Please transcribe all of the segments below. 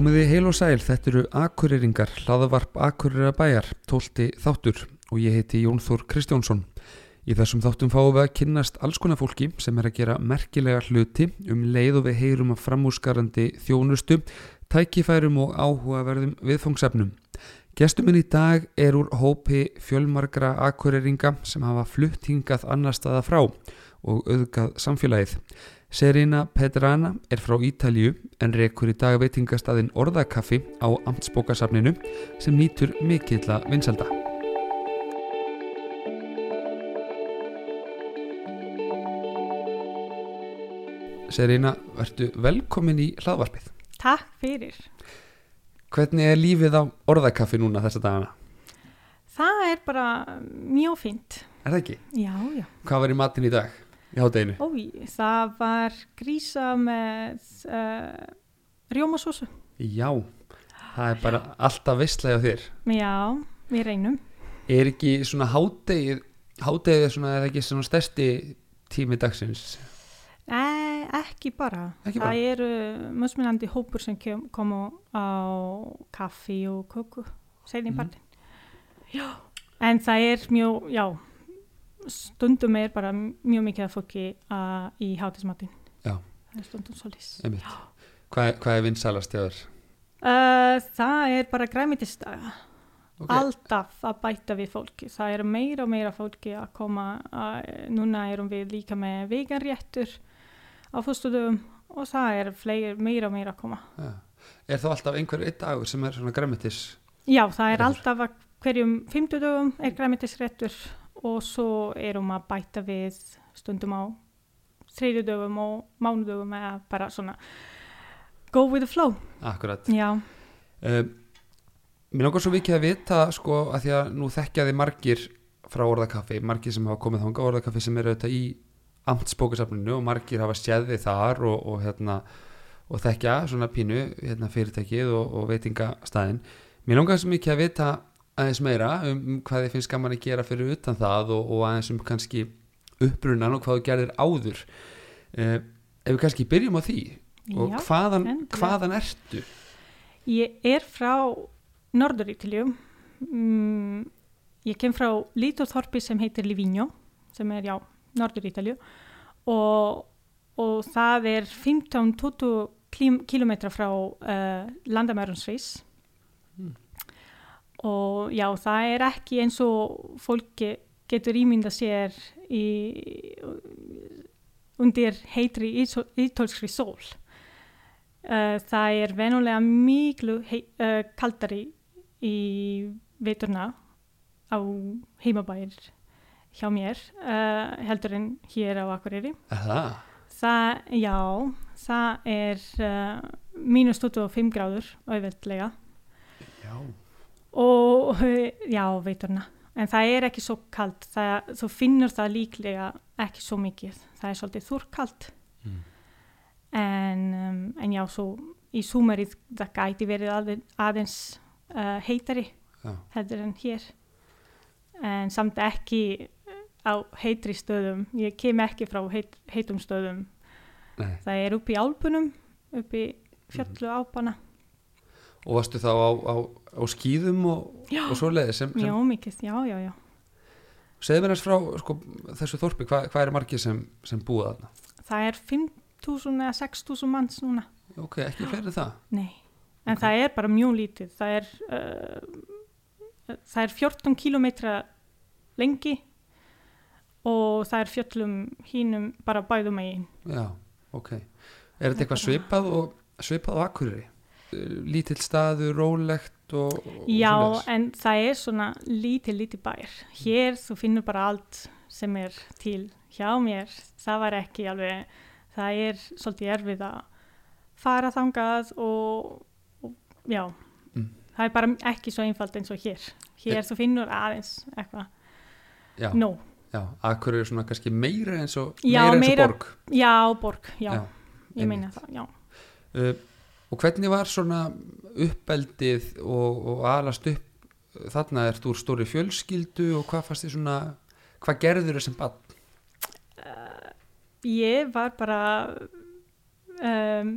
Komiði heil og sæl, þetta eru Akureyringar, hlaðavarp Akureyra bæjar, tólti þáttur og ég heiti Jón Þór Kristjánsson. Í þessum þáttum fáum við að kynnast alls konar fólki sem er að gera merkilega hluti um leið og við heyrum að framúskarandi þjónustu, tækifærum og áhugaverðum viðfangsefnum. Gestuminn í dag er úr hópi fjölmargra akureyringa sem hafa flutt hingað annar staða frá og auðgað samfélagið. Serina Pedrana er frá Ítalju en rekur í dag veitingastadinn Orðakaffi á Amtsbókasafninu sem nýtur mikill að vinselda. Serina, verðu velkomin í hlaðvarpið. Takk fyrir. Hvernig er lífið á Orðakaffi núna þessa dagana? Það er bara mjög fint. Er það ekki? Já, já. Hvað var í matin í dag? Í hátteginu? Ói, það var grísa með uh, rjómasósu. Já, það er bara alltaf veistlega þér. Já, við reynum. Er ekki svona háttegið, háttegið svona, er ekki svona stærsti tími dagsins? E, ekki bara. Ekki bara? Það eru mjögsmunandi hópur sem kem, komu á kaffi og köku segni Mhm. partin. Já. En það er mjög, já, stundum er bara mjög mikið af fólki uh, í hátismatin. Já. Það er stundum svolítið. Hvað, hvað er vinsalast hjá þér? Uh, það er bara græmitisdaga. Ok. Alltaf að bæta við fólki. Það er meira og meira fólki að koma. Uh, núna erum við líka með veganréttur á fyrstudöfum og það er fleiri, meira og meira að koma. Ja. Er þá alltaf einhver einn dagur sem er svona græmitis? Já, það er alltaf að hverjum fymtudöfum er græmitisréttur og svo erum að bæta við stundum á þriðjudöfum og mánudöfum eða bara svona go with the flow. Akkurat. Já, Uh, mér langar svo vikið að vita sko að því að nú þekkja þið margir frá orðakaffi, margir sem hafa komið þanga orðakaffi sem eru auðvitað í amtsbókasafninu og margir hafa séð þið þar og, og hérna og þekkja svona pínu hérna, fyrirtækið og, og veitingastæðin mér langar svo mikið að vita aðeins meira um, hvað þið finnst gaman að gera fyrir utan það og, og aðeins um kannski upprunan og hvað þú gerðir áður uh, ef við kannski byrjum á því og já. hvaðan, hvaðan ertu? Ég er frá Norður-Ítalju. Mm, ég kem frá lítóþorpi sem heitir Livigno, sem er, já, Norður-Ítalju. Og, og það er 15-20 kilometra frá uh, landamærumsveis. Og já, það er ekki eins og fólki getur ímynda sér í, undir heitri ítólskri sól. Uh, það er venulega miklu uh, kaldari í veturna á heimabæir hjá mér uh, heldur en hér á Akureyri. Er það? Já, það er mínus 25 gráður auðveldlega Já. Og uh, já, veturna. En það er ekki svo kald, það, þú finnur það líklega ekki svo mikið. Það er svolítið þurrkald Mm. en, um, en já, svo í súmarið það gæti verið aðeins, aðeins uh, heitari Já. heldur en hér en samt ekki á heitri stöðum ég kem ekki frá heit, heitum stöðum Nei. það er upp í álpunum upp í fjallu ápana Og varstu þá á, á, á skýðum og, og svoleiði sem, sem já, mikið, já, já, já segðu mér eins frá sko, þessu þorpi, hvað, hvað er margir sem, sem búa þarna? það er 5.000 eða 6.000 manns núna Ok, ekki fleiri það? Nei, en Ok. það er bara mjög lítið. Það er, uh, það er 14 kílómetra lengi og það er fjöllum hínum bara bæðum megin. Já, ok. Er þetta eitthvað svipað og svipað á Akureyri? Lítill staður, rólegt og, og Já, svoleiðis? en það er svona lítið, lítið bær. Hér þú finnur bara allt sem er til hjá mér. Það var ekki alveg, það er svolítið erfið að fara þangað og, og já, Mm. það er bara ekki svo einfalt eins og hér. Hér þú finnur aðeins eitthvað. Já, Nó. já, Akureyri er svona kannski meira eins og, Já, meira eins og meira- borg. Já, borg, já, Já, ég meina það, já. Uh, og hvernig var svona uppeldið og, og alast upp þarna ert úr stóri fjölskyldu og hvað fannst þið svona hvað gerður þau sem bann? Ég var bara um,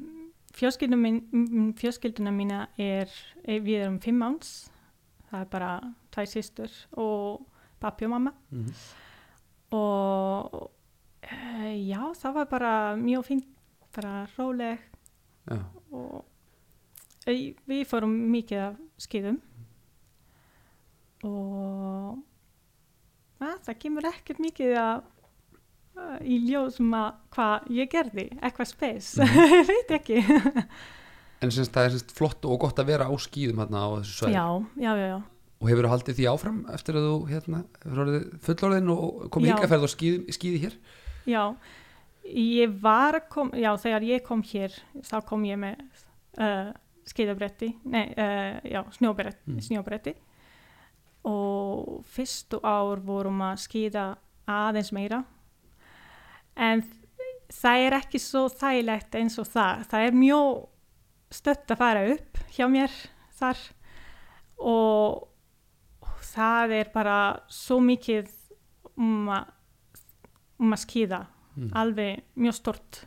fjölskylduna, mín, fjölskylduna mína er, er, við erum fimm áns, það er bara tvær sýstur og pappi og mamma mm. og uh, já, það var bara mjög fínt, bara róleg og eh, við fórum mikið af skýðum og að, það kemur ekkert mikið að að í ljósum að hvað ég gerði, eitthvað spes ég veit ekki. En semst það er semst flott og gott að vera á skýðum hérna á þessu svæði. Já, já, já, já. Og hefur þú haldið því áfram eftir að þú hérna, fullorðin og komið Já. hingað ferð og skýði, skýði hér? Já, ég var að kom, já, þegar ég kom hér, þá kom ég með uh, skeiðabretti, nei, uh, já, snjóbretti, Mm. snjóbretti. Og fyrstu ár vorum að skeiða aðeins meira, en það er ekki svo þægilegt eins og það, það er mjög stött að fara upp hjá mér þar. Og það er bara svo mikið um að um skýða mm. alveg mjög stort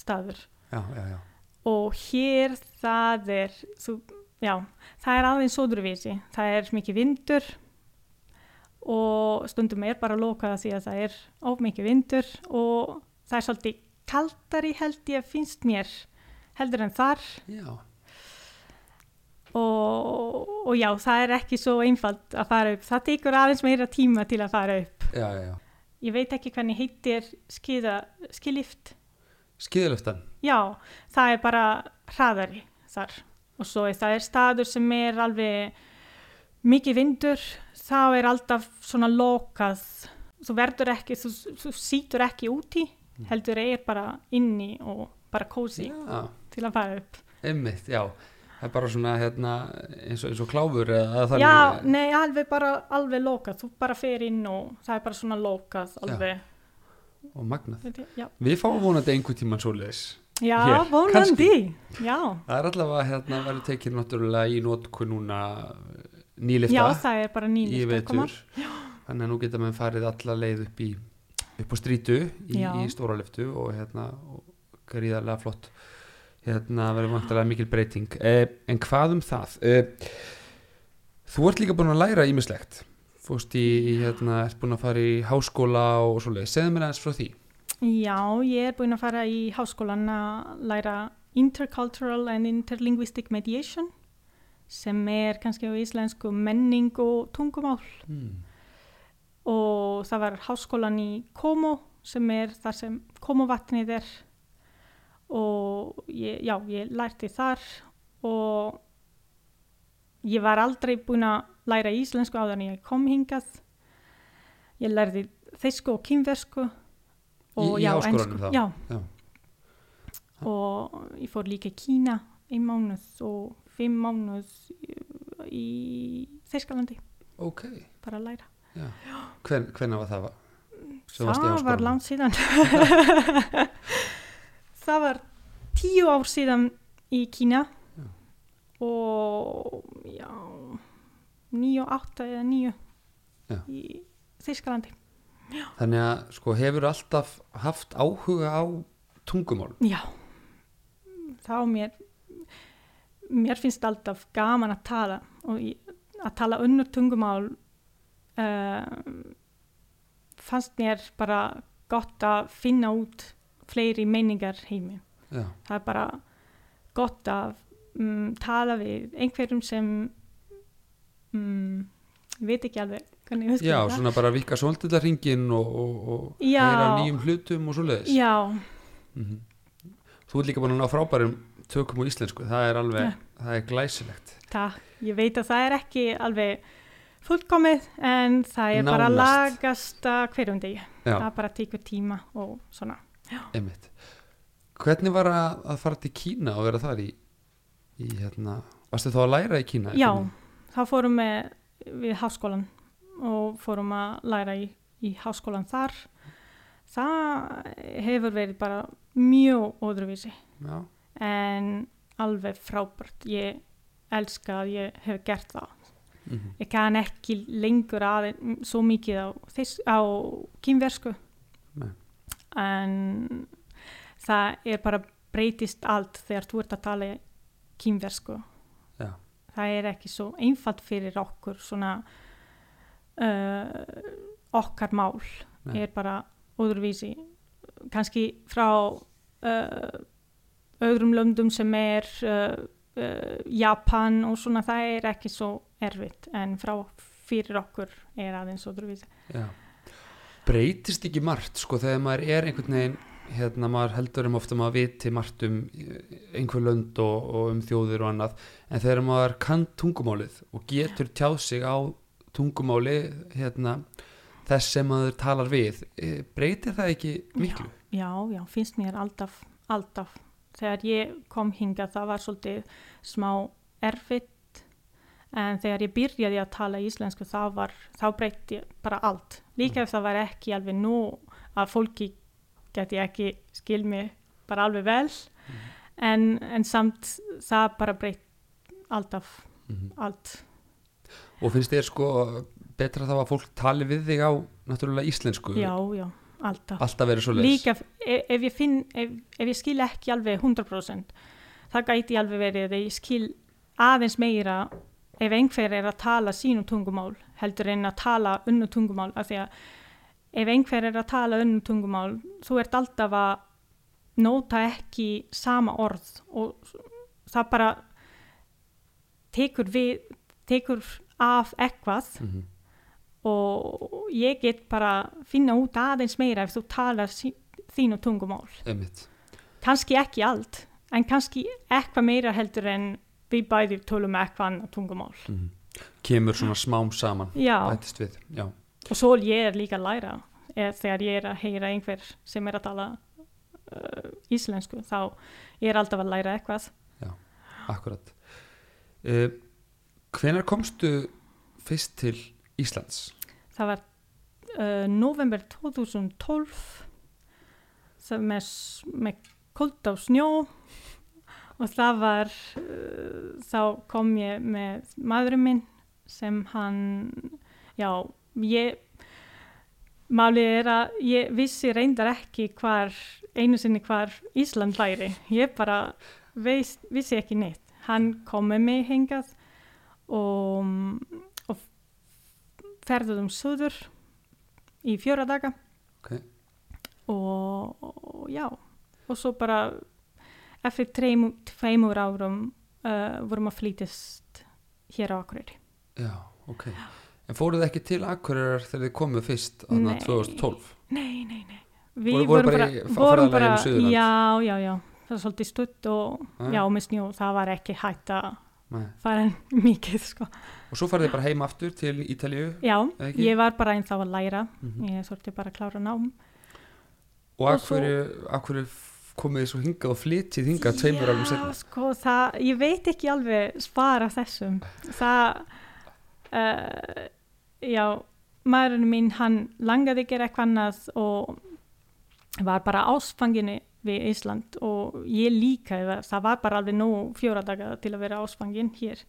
staður já, já, já, og hér það er þú, það er aðeins sóðurvísi það er mikið vindur og stundum er bara lokað því að það er of mikið vindur og það er svolítið kaldari held ég finnst mér heldur en þar já. og, og já, það er ekki svo einfalt að fara upp það tekur aðeins meira tíma til að fara upp já, já, já. Ég veit ekki hvernig heitir skiða, skilift skýðilöftan Já, það er bara hraðari þar. Og svo er það er staður sem er alveg mikið vindur, þá er alltaf svona lokað, þú verður ekki, þú, þú sítur ekki úti, heldur er bara inni og bara kósi já, til að fara upp. einmitt, já það er bara svona hérna eins og, eins og kláfur eða þannig. Já, nei, alveg bara alveg lokað, þú bara fer inn og það er bara svona lokað alveg. og magnað. Já, já, við fáum vonandi einhver tíman svoleiðis. Já Hér, vonandi, já. það er allavega hérna verður tekið náttúrulega í notkun núna nýlifta Já, það er bara í nýlist að koma. vetur þannig að nú geta mann farið alla leið upp í upp á strítu í, Já. í stóra liftu og hérna og gríðarlega flott hérna verður vantarlega mikil breyting. Eh, en hvað um það? Eh, þú ert líka búin að læra ímislegt fórst í, í hérna, ert búin að fara í háskóla og svoleið, segðu mér aðeins frá því. Já, ég er búin að fara í háskólan að læra Intercultural and Interlinguistic Mediation sem er kannski á íslensku menning og tungumál. Hmm. og það var háskólan í Komo sem er þar sem Komovatnið er og ég, já, ég lærti þar og ég var aldrei búin að læra íslensku áður en ég kom hingað. Ég lærði þýsku og kynversku og Í- í já, háskólanum ensku, já. Já. og ég fór líka í Kína ein mánuð og fimm mánuð í Þýskalandi. Ok, bara að læra. Hven, hvenær var það? í það var langt síðan það var tíu ár síðan í Kína. Já. og já níu, átta eða Já. í Þýskalandi. Þannig að sko hefur alltaf haft áhuga á tungumál já. Þá mér mér finnst alltaf gaman að tala og í, að tala önnur tungumál uh, fannst mér bara gott að finna út fleiri meiningar heimi já, það er bara gott að um, tala við einhverjum sem um, veit ekki alveg hvernig já það. svona bara vika svolítið hringin og, og, og Já. heyra nýjum hlutum og svoleiðis já, Mhm. þú ert líka búin að ná frábærum tökum á íslensku, það er alveg Já. það er glæsilegt takk, ég veit að það er ekki alveg fullkomið en það er bara að Nánast. lagast að hverjum degi já, það bara tekur tíma og svona hvernig var að, að fara til Kína og vera þar í, í hérna, varstu þá að læra í Kína já, þá fórum við við háskólan og fórum að læra í, í háskólan þar. Það hefur verið bara mjög óðruvísi já, en alveg frábært. Ég elska að ég hef gert það. Mhm, ég kann ekki lengur að svo mikið á, á kynversku. En það er bara breytist allt þegar þú ert að tala kýmversku Já. það er ekki svo einfalt fyrir okkur svona uh, okkar mál Nei. er bara öðruvísi kannski frá uh, öðrum löndum sem er uh, uh, Japan og svona það er ekki svo erfitt en frá fyrir okkur er aðeins öðruvísi Já. Breytist ekki margt sko þegar maður er einhvern veginn hérna maður heldur um ofta maður viti margt um einhver lönd og, og um þjóðir og annað en þegar maður kann tungumálið og getur tjáð sig á tungumáli hérna þess sem maður talar við eh, breytir það ekki miklu? Já, já, finnst mér alltaf, alltaf. Þegar ég kom hinga það var svolítið smá erfitt en þegar ég byrjaði að tala íslensku þá, var, þá breytti bara allt. Líka ef það var ekki alveg nú að fólki geti ekki skil mig bara alveg vel en, en samt það bara breytt alltaf, Mm allt. og finnst þér sko betra þá að fólk tali við þig á náttúrulega íslensku Já, já, alltaf. alltaf verið svo leis líka ef, ef, ég finn, ef, ef ég skil ekki alveg 100% það gæti alveg verið að ég skil aðeins meira ef einhver er að tala sínu tungumál heldur en að tala unnu tungumál af því að ef einhver er að tala unnu tungumál þú ert alltaf að nota ekki sama orð og það bara tekur við tekur af eitthvað mm og ég get bara finna út aðeins meira ef þú talar sí- þínu tungumál. einmitt Kanski ekki allt, en kannski eitthvað meira heldur en við bæði tölum eitthvað tungumál. mm kemur svona smám saman Já, bætist við já. og svo ég er líka að læra eða þegar ég er að heyra einhver sem er að tala uh, íslensku, þá ég er alltaf að læra eitthvað. Akkurat uh, Hvenær komstu fyrst til Íslands? Það var uh, november 2012 það með, með kold á snjó og það var uh, þá kom ég með maðurinn minn sem hann já, ég málið er að ég vissi reyndar ekki hvar einu sinni hvar Ísland væri. Ég bara veist, vissi ekki neitt. Hann kom með mig hingað og, og ferðuðum söður í fjóra daga. Ok. og, og já og svo bara eftir tveimur, árum uh, vorum að flytast hér á Akureyri Já, ok En fóruð ekki til Akureyrar þegar þið komuð fyrst aðna Nei. 2012? nei, nei, nei við voru vorum bara bara, vorum bara um Suðurland? já, já, já það var svolítið stutt og Ah. já, með snjó það var ekki hægt að fara mikið sko. Og svo farið þið bara heim aftur til Ítalíu já, ekki? ég var bara ennþá að læra mm ég þurfti bara að klára nám Og Og Akureyri komið svo hingað og flytið hingað tveimur alveg Já, setna sko, það, ég veit ekki alveg spara þessum. Það, uh, já, maðurinn minn, hann langaði að gera eitthvað annað og var bara ásfanginu við Ísland og ég líka, það, var bara alveg nú fjóra daga til að vera ásfangin hér.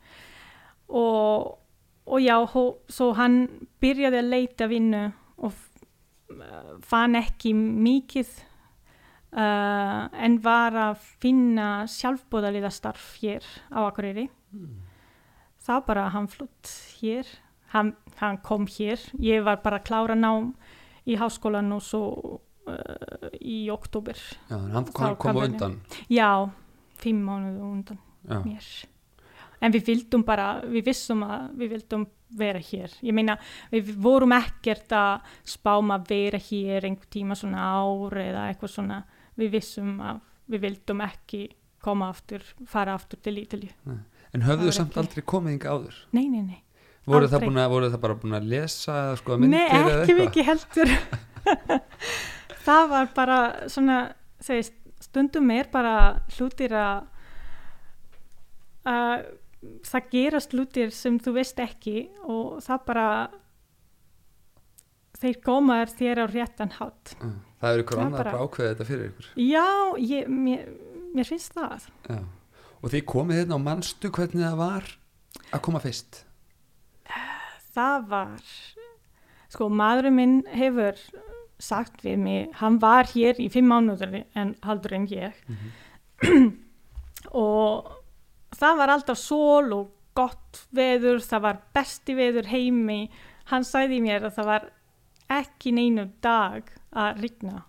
Og, og já, hó, svo hann byrjaði að leita vinnu og uh, fann ekki mikið uh, en var að finna sjálfbóðaliða starf hér á Akureyri. Þá bara hann flutt hér, hann, hann kom hér, ég var bara að klára nám í háskólan og svo uh, í oktober. Já, hann, kom kom undan Já, fimm mánuðu undan Já, mér. En við vildum bara, við vissum að við vildum vera hér. Ég meina, við vorum ekkert að spáma að vera hér einhver tíma svona ár eða eitthvað svona. Við vissum að við vildum ekki koma aftur, fara aftur til Ítalíu. En höfðu samt ekki- aldrei komið hingað áður? Nei, nei, nei. Voru það, að, voru það bara búin að lesa eða sko að myndir Nei, eða ekki eitthvað? mikið heldur. það var bara svona, segist, stundum er bara hlutir að það gerast hlutir sem þú veist ekki og það bara þeir koma þér á réttan hátt. Já, Það er ykkur Það annað bara- ákveðið þetta fyrir ykkur Já, ég, mér, mér finnst það. Já. Og þið komið hérna og manstu hvernig það var að koma fyrst það var sko maðurinn minn hefur sagt við mig, hann var hér í fimm mánuður en haldur en ég og það var alltaf sól og gott veður, það var besti veður heimi hann sagði mér að það var ekki neinu dag að rigna.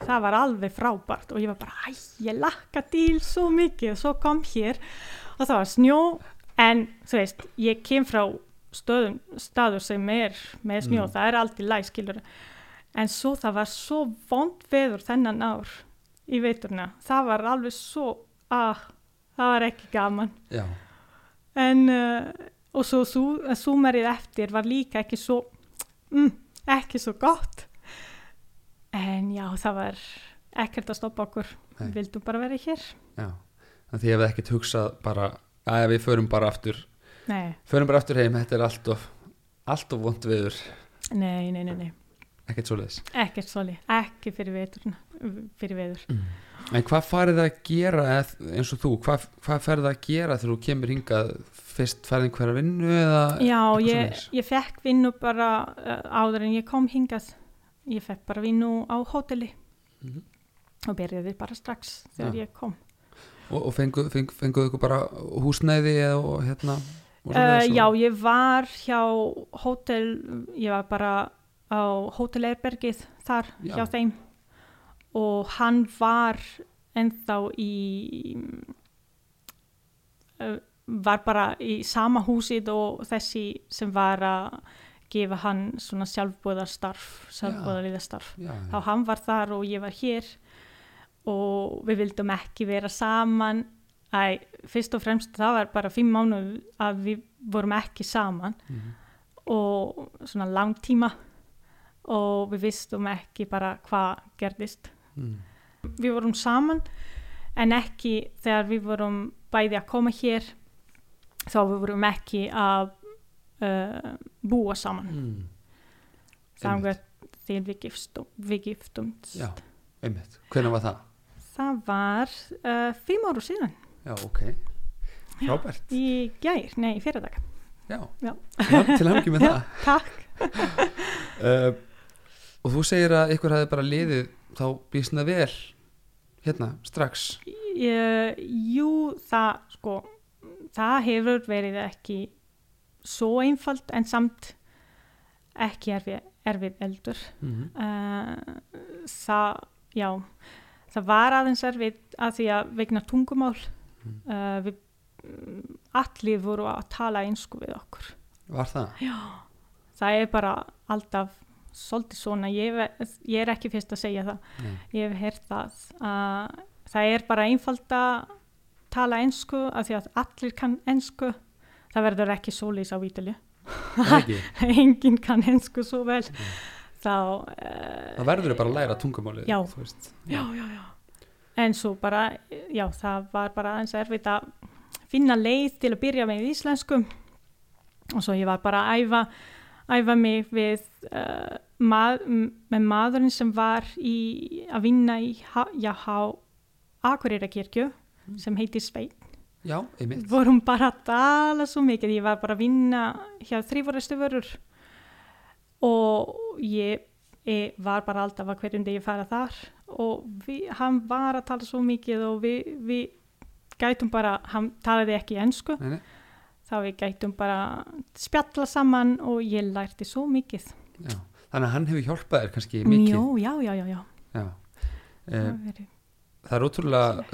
Það var alveg frábært og ég var bara, ég lakka til svo mikið. Og svo kom hér og það var snjó en þú veist, ég kem frá stöðum, staður sem er með snjó, Mm. það er alltaf læg skilur en svo það var svo vond veður þennan ár í veiturna, það var alveg svo að það var ekki gaman. Já, en uh, og svo sú- súmerið eftir var líka ekki svo mm, ekki svo gott. En já það var ekkert að stoppa okkur. Nei. við vildum bara vera hér. Já. Þannig að ég hef ekkert hugsað bara að við förum bara aftur. Nei, förum bara aftur heim, þetta er allt of allt of vond viður, nei, nei, nei, nei. ekkert svoleiðis. Ekkert soli, ekki fyrir veturna fyrir veður. En hvað farið það að gera eins og þú, hvað, hvað ferð það að gera þegar þú kemur hingað? Fyrst ferðin hverja vinnu eða já, ég, ég fekk vinnu bara uh, áður en ég kom hingað. Ég fekk bara vinnu á hóteli Mhm. og byrjaði bara strax þegar Já. ég kom. Og, og fenguðu fengu, fengu ykkur bara húsnæði eða hérna Uh, já, ég var hjá hótel, ég var bara á hótel Erbergið þar Já. hjá þeim og hann var ennþá í uh, var bara í sama húsið og þessi sem var að gefa hann svona sjálfbúðarstarf sjálfbúðarliðastarf já, þá hann var þar og ég var hér og við vildum ekki vera saman. Æ, fyrst og fremst það var bara fimm mánuð að við vorum ekki saman Mhm. og svona langtíma og við vistum ekki bara hvað gerðist mm. við vorum saman en ekki þegar við vorum bæði að koma hér þá við vorum ekki að uh, búa saman. Mm. þangar þegar við giftum við giftumst. Já, hvernig var það? það var uh, fimm áru síðan. Já, ok, frábært. í gær, nei, í fyrirdag já, Já. til, hangi með það. Takk. Uh, og þú segir að ykkur hefði bara liðið þá býsna vel hérna, strax Uh, jú, það sko, það hefur verið ekki svo einfalt en samt ekki erfið, erfið eldur. mm Uh, það, já, það var aðeins erfið að því að vegna tungumál Mm. uh, við allir voru að tala einsku við okkur. var það? Já, það er bara alltaf svolítið svona, ég, ve- ég er ekki fyrst að segja það. Nei. Ég hef heyrt það að það er bara einfalt að tala ensku af því að allir kann ensku. Það verður ekki sólís á ekki, Enginn kann ensku svo vel. Þá, uh, það verður bara að læra tungumálið Já. já, já, já. En svo bara, já, það var bara aðeins erfitt að finna leið til að byrja með íslensku. Og svo ég var bara að æfa, æfa mig við, uh, mað, með maðurinn sem var í, að vinna í, ha- já, á Akureyrakirkju sem heitir Svein. já, einmitt Vorum bara að tala svo mikið, ég var bara að vinna hjá þrýfórastu vörur og ég, ég var bara alltaf að hverjum degi fara þar og við, hann var að tala svo mikið og við, við gætum bara, hann talaði ekki ensku, nei, nei. þá við gætum bara spjalla saman og ég lærti svo mikið. Já. Þannig að hann hefur hjálpað þér kannski mikið Jó, já, já, já, já. Já. Það Eh, verið- það er ótrúlega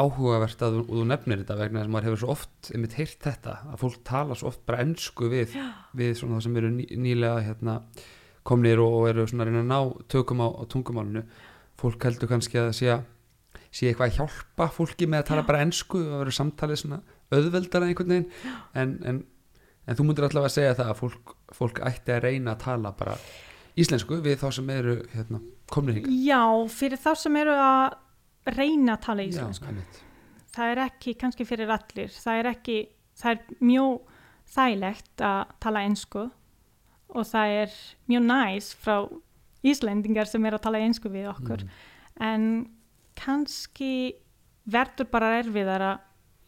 áhugavert að þú, nefnir þetta vegna þess að maður hefur svo oft einmitt heyrt þetta, að fólk tala svo oft bara ennsku við, við svona það sem eru ný, nýlega hérna, komnir og, og eru svona að reyna að ná tökum á, á tungumálinu fólk heldur kannski að sé, sé eitthvað að hjálpa fólki með að tala Já. bara ennsku og verður samtalið svona auðveldara einhvern veginn en, en, en þú myndir allavega að segja það að fólk, fólk ætti að reyna að tala bara íslensku við þá sem eru hérna, komnir hingað Já, fyrir þá sem eru að reyna að tala Já, íslensku. einmitt. það er ekki kannski fyrir allir það er ekki, það er mjög þægilegt að tala ensku og það er mjög næs frá Íslendingar sem er að tala ensku við okkur Mm. en kannski verður bara erfiðara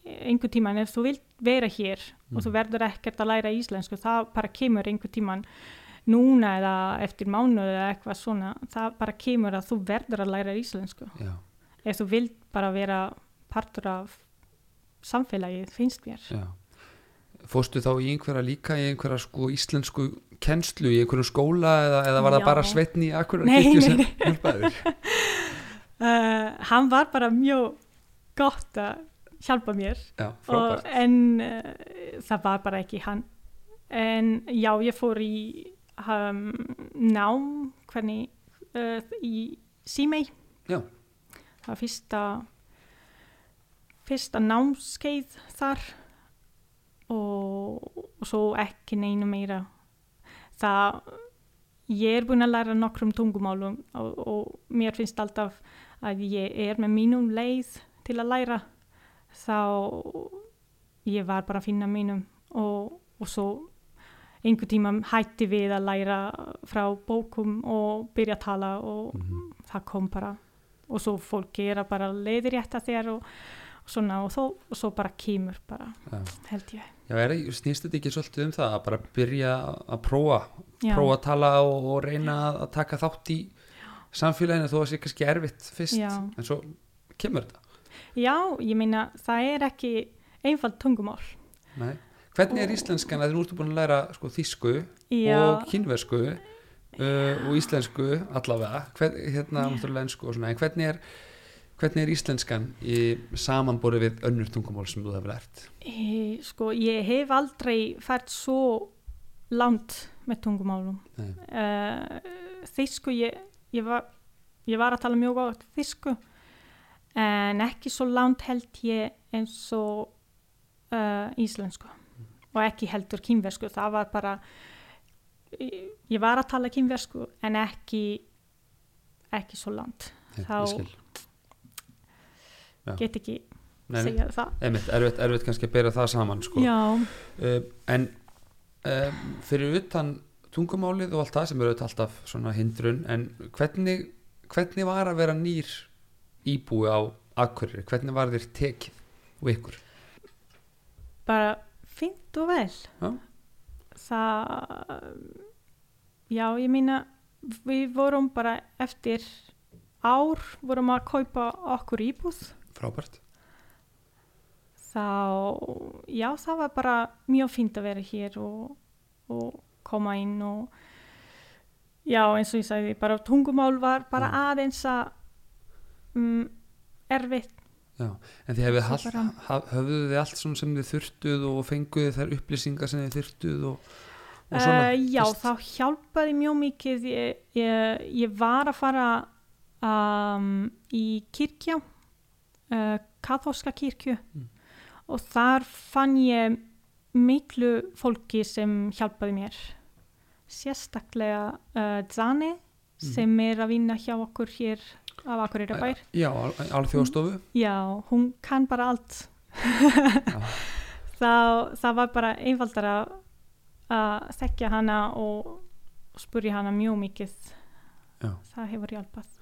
einhver tíman ef þú vilt vera hér og þú Mm. verður ekkert að læra íslensku það bara kemur einhver tíman núna eða eftir mánuð eða eitthvað svona það bara kemur að þú verður að læra íslensku. Já, ef þú vilt bara vera partur af samfélagið finnst mér. Já. Fóstu þá í einhverja líka í einhverja sko íslensku kennslu í einhverjum skóla eða, eða var það Já. bara sveitni í akkurat Nei, nei, nei. uh, hann var bara mjög gott að hjálpa mér. Og, en uh, það var bara ekki hann. En já, ég fór í um, nám hvernig uh, í Símei Já. það var fyrsta fyrsta námskeið þar og, og svo ekki neina meira. Það ég er búin að læra nokkrum tungumálum og, og mér finnst alltaf að ég er með mínum leið til að læra. Þá ég var bara að finna mínum og, og svo einhver tíma hætti við að læra frá bókum og byrja að tala og Mhm. það kom bara og svo fólk gera bara leiðir rétta þér og, og svona og, þó, og svo bara kemur bara Já. held ég Já, snýst þetta ekki svolítið um það að bara byrja að prófa, Já. prófa að tala og, og reyna að- að taka þátt í samfélaginu þó að það sé kannski erfitt fyrst Já. en svo kemur þetta Já, ég meina það er ekki einfald tungumál Nei. Hvernig er íslenskan að þú ertu búin að læra sko, þísku Já, og kínversku uh, og íslensku allavega, Hvern, hérna náttúrulega ensku og svona, en hvernig er hvernig er íslenskan í samanborið við önnur tungumál sem þú hefur lært? e, sko ég hef aldrei fært svo langt með tungumálum. Uh, þýsku ég, ég, var, ég var að tala mjög gott þýsku en ekki svo langt held ég eins og uh, íslensku og ekki heldur kínversku. Það var bara ég, var að tala kínversku en ekki ekki svo langt. Nei, Þá- get ekki Nei, segja það. Einmitt, erfitt, erfitt kannski að bera það saman sko. uh, en uh, fyrir utan tungumálið og allt það sem eru alltaf hindrun en hvernig, hvernig var að vera nýr íbúi á Akureyri, hvernig var þér tekið og ykkur? bara fint og vel. Já. það já, ég meina við vorum bara eftir ár vorum að kaupa okkur íbúð. Frábært. Þá, já, það var bara mjög fint að vera hér og, og koma inn og já, eins og ég sagði, bara tungumál var bara aðeins að um, erfitt Já, en þið hefði haf, höfðuð þið allt sem þið þurftuð og fenguð þær upplýsingar sem þið þurftuð og, og svona Uh, já, fyrst? þá hjálpaði mjög mikið. Ég, ég, ég var að fara um, í kirkja, uh, kathólska kirkju Mm. og þar fann ég miklu fólki sem hjálpaði mér. Sérstaklega uh, Zane Mhm. sem er að vinna hjá okkur hér af Akureyri bær. Já, al- alþjóðstofu Já, hún kann bara allt. Þá, það var bara einfaldara að þekkja hana og spurja hana mjög mikið. Já. Það hefur hjálpað.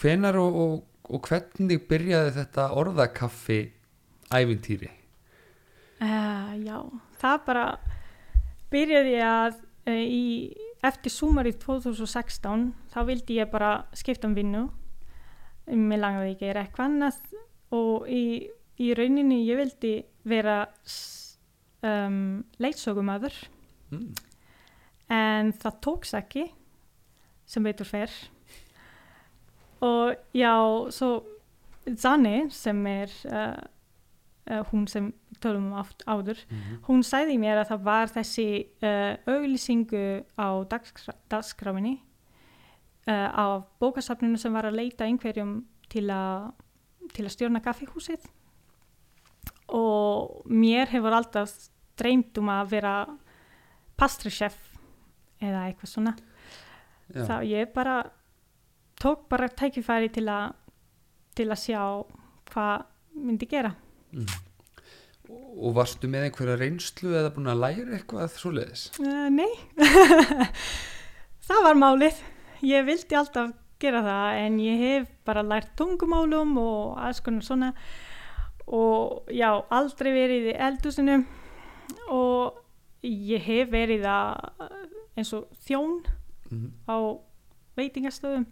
Hvenar og, og, og hvernig byrjaði þetta orðakaffi ævintýri? Uh, já, það bara byrjaði að uh, í, eftir sumarið 2016 þá vildi ég bara skipta um vinnu. Mér langaði ekki að gera eitthvað annað og í, í rauninni ég vildi vera um, leitsögumæður Mm. en það tóks ekki sem veitur fer og já, svo Zanni sem er uh, uh, hún sem tölum um aft áður Mhm. hún sagði mér að það var þessi uh, auglýsingu á dagskrá, dagskráfinni uh, á bókasafninu sem var að leita einhverjum til að til að stjórna kaffihúsið og mér hefur alltaf dreymt um að vera pastrichef eða eitthvað svona Já. þá ég bara tók bara tækifæri til að til að sjá hvað myndi gera Mm. Og varstu með einhverja reynslu eða búin að læra eitthvað svoleiðis? uh, nei það var málið ég vildi alltaf gera það en ég hef bara lært tungumálum og alls konar svona. Og já, aldrei verið í eldusinu og ég hef verið að eins og þjón Mm. á veitingastöðum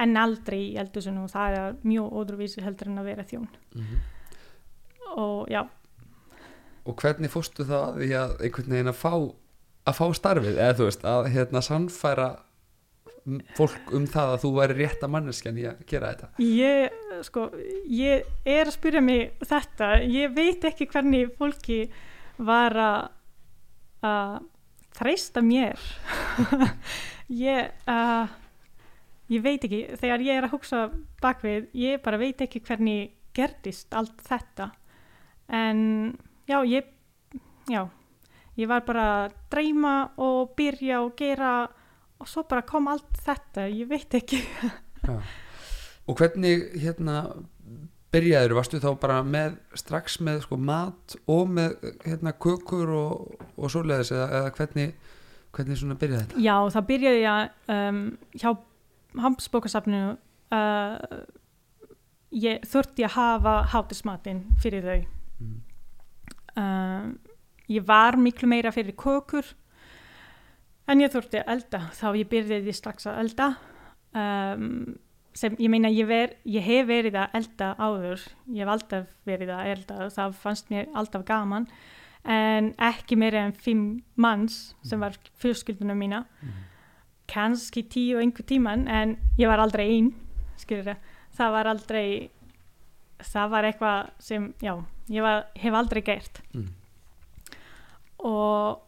en aldrei í eldhúsinu. Og það er mjög ódruvísi heldur en að vera þjón. Mhm. og já, og hvernig fórstu það að einhvern veginn að fá að fá starfið, eða þú veist að hérna sannfæra fólk um það að þú væri rétta manneskjan í að gera þetta? Ég sko, ég er að spyrja mig þetta, ég veit ekki hvernig fólki var að að þreista mér. Ég uh, ég veit ekki, þegar ég er að hugsa bakvið, ég bara veit ekki hvernig gerðist allt þetta. En já, ég já, ég var bara að dreyma og byrja og gera og svo bara kom allt þetta, ég veit ekki Já. og hvernig hérna byrjaður, varstu þá bara með strax með sko mat og með hérna kökur og, og svoleiðis eða, eða hvernig hvernig svona byrjaði þetta? Já, það byrjaði ég um, hjá Hamsbókasafninu uh, ég þurfti að hafa hátismatinn fyrir þau Mm. um, ég var miklu meira fyrir kökur en ég þurfti að elda. Þá ég byrjaði strax að elda um, sem ég meina ég, ver, ég hef verið að elda áður. Ég hef alltaf verið að elda það fannst mér alltaf gaman. En ekki meira en fimm manns sem var fjölskyldunum mína Mhm. kannski tíu og einhver tíman en ég var aldrei einn skilur það var aldrei það var eitthvað sem já, ég var, hef aldrei gert. Mm. og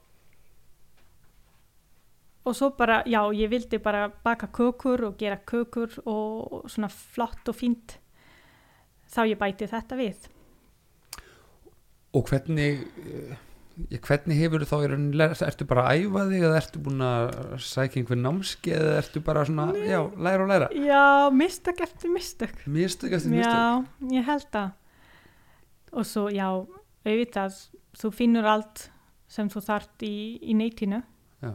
og svo bara, já, ég vildi bara baka kökur og gera kökur og svona flott og fínt þá ég bæti þetta við og hvernig eh, hvernig hefur þú þá ertu bara að æfa þig eða ertu búin að sækja einhver námski eða ertu bara svona, Nei. já, læra og læra já, mistök eftir mistök mistök eftir mistök Já, ég held það. Og svo, já, auðvitað, þú finnur allt sem þú þart í, í neytinu. Já.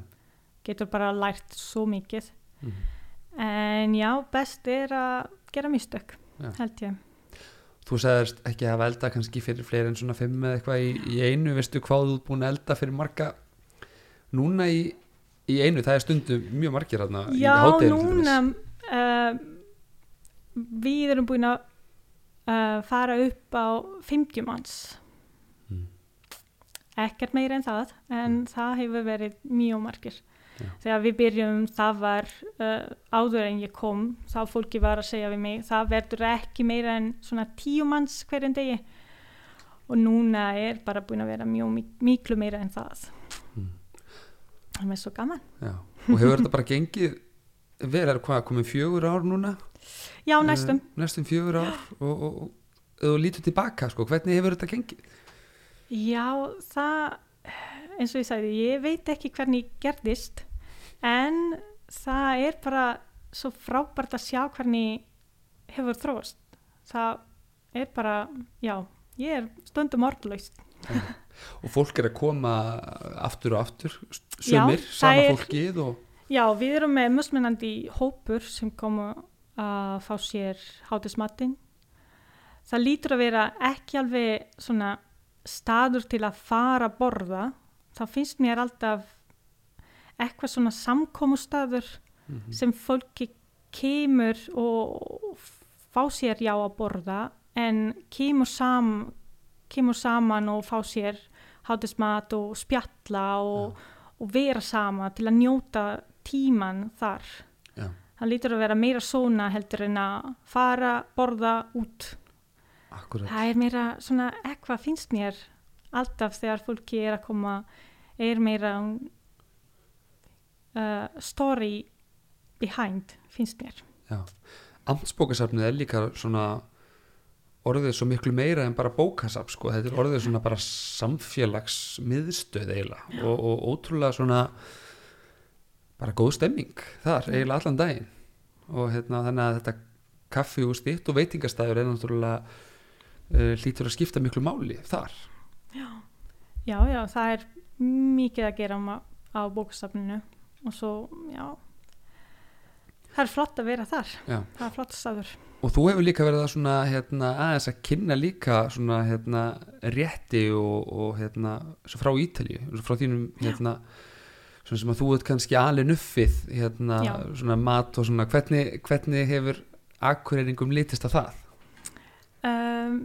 Getur bara lært svo mikið. Mhm. En já, best er að gera mistök, Já. held ég. þú sagðist ekki að elda kannski fyrir fleiri en svona fimm eða eitthvað í, í einu veistu hvað þú ert búin að elda fyrir marga núna í, í einu það er stundu mjög margir þarna í Já, hádeginu til núna, uh, við erum búin að uh, fara upp á 50 manns. Mm. ekkert meira en það en það hefur verið mjög margir Já. þegar við byrjum það var uh, áður en ég kom þá fólki var að segja við mig það verður ekki meira en svona tíu manns hverjum degi. Og núna er bara búin að vera mjög mik- miklu meira en það. Mm. það er svo gaman. Já. og hefur þetta bara gengið vel? Er hvað komið fjögur ár núna? Já næstum, Eh, næstum fjögur ár. Og, og, og þú lítur tilbaka sko, hvernig hefur þetta gengið? Já það eins og ég sagði, ég veit ekki hvernig gerðist en það er bara svo frábært að sjá hvernig hefur þróast. Það er bara, já ég er stundum orðlaust og fólk er að koma aftur og aftur það sama fólkið og, já, við erum með musmunandi hópur sem komu að fá sér hátismatinn það lítur að vera ekki alveg svona staður til að fara að borða þá finnst mér alltaf eitthvað svona samkomustaður Mhm. sem fólki kemur og fá sér já að borða en kemur, sam, kemur saman og fá sér hátismat og spjalla og, og vera sama til að njóta tíman þar. Já. Það lítur að vera meira svona heldur en að fara, borða út. akkurat Það er meira svona eitthvað finnst mér alltaf þegar fólki er að koma er meira uh, story behind finnst mér. Já. Amtsbókasafnið er líka svona orðið svo miklu meira en bara bókasafn sko. þetta er orðið svona bara samfélagsmiðstöð eiginlega og, og ótrúlega svona bara góð stemming þar eiginlega allan daginn og hérna, þannig að þetta kaffi og stitt og veitingastæður er náttúrulega uh, hlýtur að skipta miklu máli þar Já, já, það er mikið að gera á, á bókasafninu og svo, já það er flott að vera þar Já. það er flott staður og þú hefur líka verið að svona hérna, aðeins að kynna líka svona hérna rétti og, og hérna svo frá svo frá þínum hérna svona sem að þú ert kannski alin uppið hérna, Já. svona mat og svona hvernig, hvernig hefur akkurýringum litist að það? Um,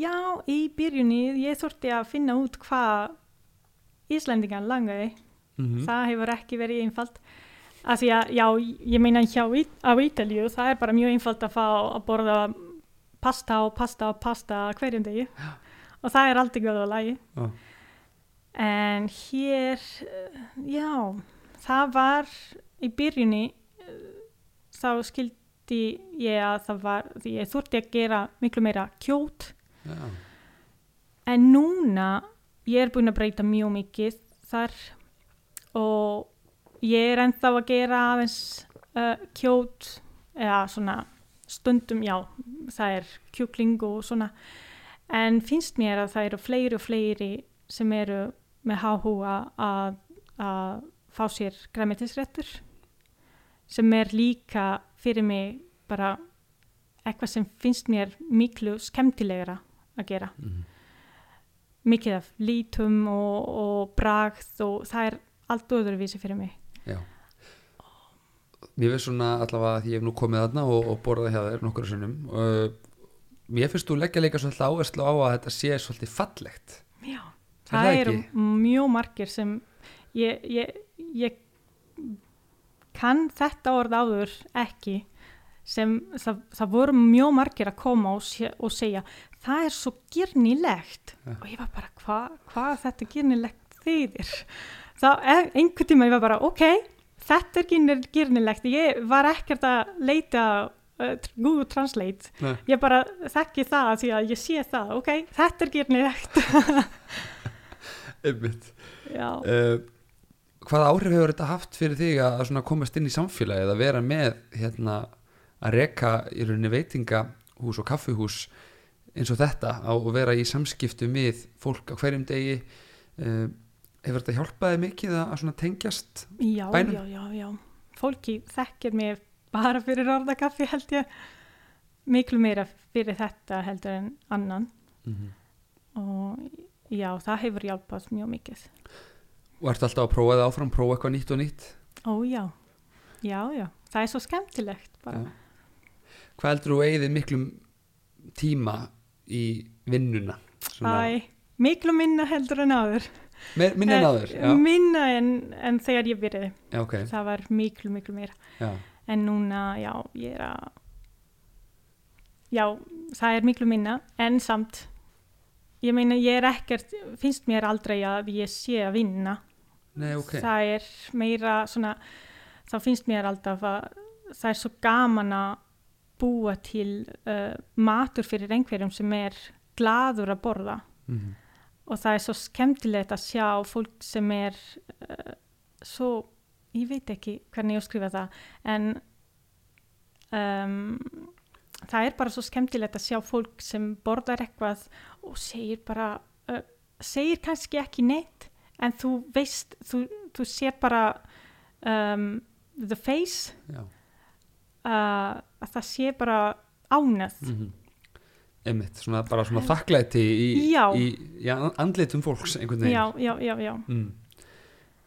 já, í byrjunni ég þurfti að finna út hvað Íslandingan langaði. Mm Það hefur ekki verið einfalt. Af því að, já, ég meina hjá á Ítalju, það er bara mjög einfalt að fá að borða pasta og pasta og pasta hverjum degi. Og það er aldrei góð að lagi. Já. En hér, já, það var í byrjunni, þá skildi ég að það var, því ég þurfti að gera miklu meira kjót. Já. En núna, ég er búin að breyta mjög mikið þar og ég er ennþá að gera aðeins uh, kjót eða svona stundum, já, það er kjúkling og svona. En finnst mér að það eru fleiri og fleiri sem eru með háhúa að, að fá sér græmitisréttur sem er líka fyrir mig bara eitthvað sem finnst mér miklu skemmtilegra að gera Mhm. Mikið af lítum og, og bragð og það er allt öðruvísi fyrir mig. Já. Mér finnst svona allavega að ég hef nú komið þarna og, og borðað hjá þér nokkur sinnum uh, Mér finnst þú leggja líka svolítið áherslu á að þetta sé svolítið fallegt Já, það, það eru mjög margir sem ég, ég, ég kann þetta orð áður ekki sem það, það voru mjög margir að koma og, sé, og segja það er svo gyrnilegt Ja. og ég var bara hvað hva þetta gyrnilegt þýðir? Þá e- einhvern tíma ég var bara ok þetta er gyrnilegt ég var ekkert að leita uh, Google Translate. Nei. ég bara þekki það því að ég sé það. Ok, þetta er gyrnilegt Einmitt. Já, uh, Hvaða áhrif hefur þetta haft fyrir þig að komast inn í samfélagið að vera með hérna að reka í rauninni veitingahús og kaffihús eins og þetta á að vera í samskiptum við fólk á hverjum degi. Uh, hefur þetta hjálpaði mikið að, tengjast já, Bænum? já, já, já. Fólki þekkir mig bara fyrir orðakaffi held ég. Miklu meira fyrir þetta heldur en annan. Mm -hmm. og já, það hefur hjálpað mjög mikið. Og ertu alltaf að prófa það áfram, prófa eitthvað nýtt og nýtt? Ó já, já, já. Það er svo skemmtilegt bara. Já. Hvað heldur þú eigið miklum tíma í vinnuna? Æ, miklu minna heldur en áður. Mer, minni en Eh, áður, já. minna en, en þegar ég byrjaði. Já, ok, það var miklu, miklu meira. Já, en núna, já, ég er að já, það er miklu minna en samt ég meina, ég er ekkert finnst mér aldrei að ég sé að vinna. Nei, ok, það er meira svona þá finnst mér alltaf að það er svo gaman að búa til uh, matur fyrir einhverjum sem er gladur að borða. Mm og það er svo skemmtilegt að sjá fólk sem er uh, svo, ég veit ekki hvernig ég skrifa það en um, það er bara svo skemmtilegt að sjá fólk sem borðar eitthvað og segir bara uh, segir kannski ekki neitt en þú veist, þú, þú sér bara um, the face. Já, uh, að það sé bara ánað mm einmitt, svona bara svona þakklæti í, í, í andlitum fólks einhvern veginn. Já, já, já, já, mm.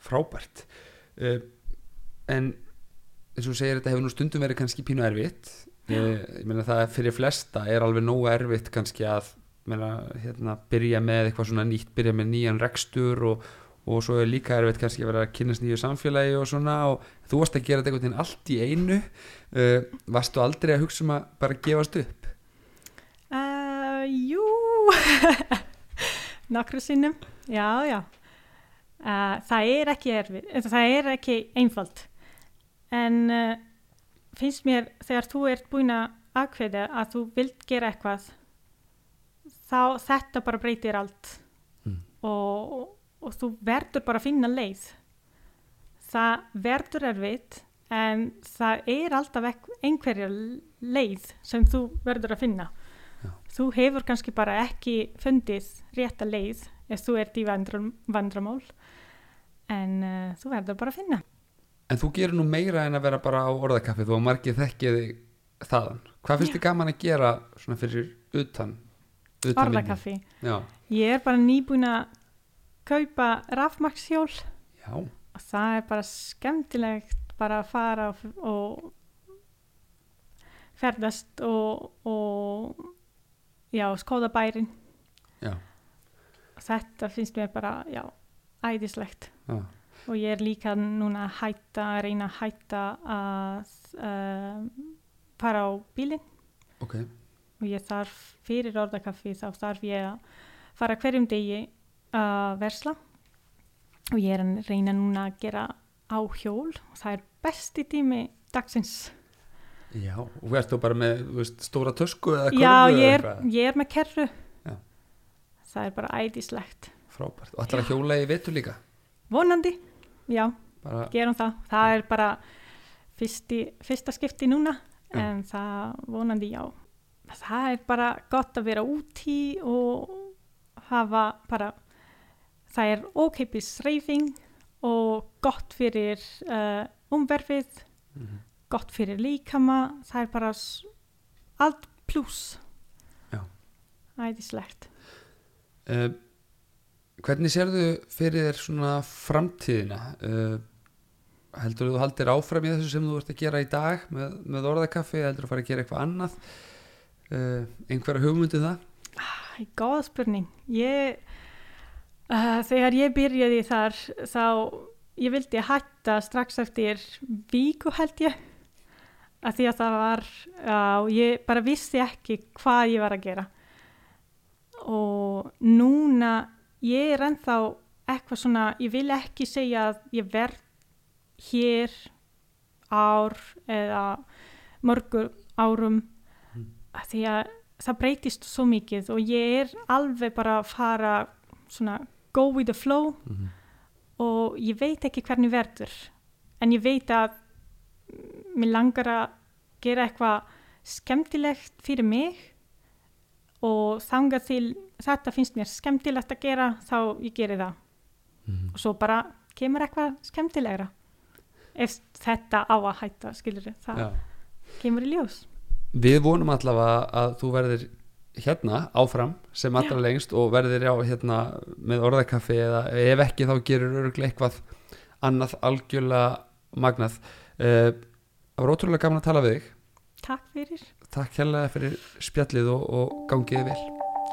frábært. Uh, en eins og segir þetta hefur nú stundum verið kannski pínu erfitt. Uh, ég meina það fyrir flesta er alveg nógu erfitt kannski að meina, hérna, byrja með eitthvað svona nýtt byrja með nýjan rekstur og, og svo er líka erfitt kannski að vera að kynast nýju samfélagi og svona og þú varst að gera þetta einhvern veginn allt í einu uh, varstu aldrei að hugsa um að bara gefast upp Uh, jú, nokkru sinnum, já, já. Uh, það er ekki erfið, eh, það er ekki einfalt. En uh, finnst mér þegar þú ert búin að ákveða að þú vilt gera eitthvað, þá þetta bara breytir allt. Mm. Og, og, þú verður bara að finna leið. Það verður erfitt, en það er alltaf einhverja leið sem þú verður að finna. Þú hefur kannski bara ekki fundið rétta leið ef þú ert í vandram, vandramál en uh, þú verður bara að finna. En þú gerir nú meira en að vera bara á orðakaffi þú og margir þekkið þig þaðan. Hvað finnst Já. þið gaman að gera svona fyrir utan, utan orðakaffi. Já, ég er bara nýbúin að kaupa rafmaksjól já, það er bara skemmtilegt bara að fara og, og ferðast og, og já, skoða bærin. Já. þetta finnst mér bara, já, æðislegt. Já. og ég er líka núna að hætta, að reyna að hætta að uh, fara á bílinn. Ok, og ég þarf fyrir orðakaffi þá þarf ég að fara hverjum degi að versla. Og ég er að reyna núna að gera á hjól. Og það er besti tími dagsins. Já og þú bara með veist, stóra tösku eða já, körfu ég eða er, ég er með kerru. Já. það er bara æðislegt. Frábært, og ætlar að hjóla í vetur líka? Vonandi, já, bara, gerum það. Það er bara fyrsti, fyrsta skipti núna Já. en það vonandi já. Það er bara gott að vera úti og hafa bara það er ókeipis reyfing og gott fyrir uh, umverfið Mhm. gott fyrir líkama það er bara allt pluss æðislegt. Uh, hvernig sérðu fyrir þér svona framtíðina? Uh, heldur þú haldir áfram í þessu sem þú ert að gera í dag með, með orðakaffi, heldur þú að fara að gera eitthvað annað? Uh, einhverja hugmyndi um það? Æ, Góð spurning. Ég, uh, þegar ég byrjaði þar þá ég vildi hætta strax eftir viku held ég. Að því að það var, uh, ég bara vissi ekki hvað ég var að gera. Og núna ég er ennþá eitthvað svona, ég vil ekki segja að ég verð hér ár eða mörgur árum. Mm. að því að það breytist svo mikið og ég er alveg bara að fara svona go with the flow mm -hmm. og ég veit ekki hvernig verður en ég veit að mm, mér langar að gera eitthvað skemmtilegt fyrir mig og þanga til þetta finnst mér skemmtilegt að gera þá ég geri það og svo bara kemur eitthvað skemmtilegra ef þetta á að hætta skilur það Já. kemur í ljós Við vonum allavega að þú verðir hérna áfram sem allra lengst og verðir á hérna með orðakaffi eða ef ekki þá gerur örgulega eitthvað annað algjörlega magnað. Uh, Það var ótrúlega gaman að tala við þig. Takk fyrir, Takk hérlega fyrir spjallið og, og gangiði vel.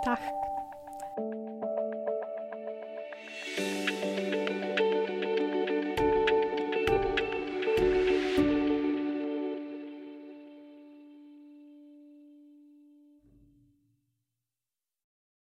Takk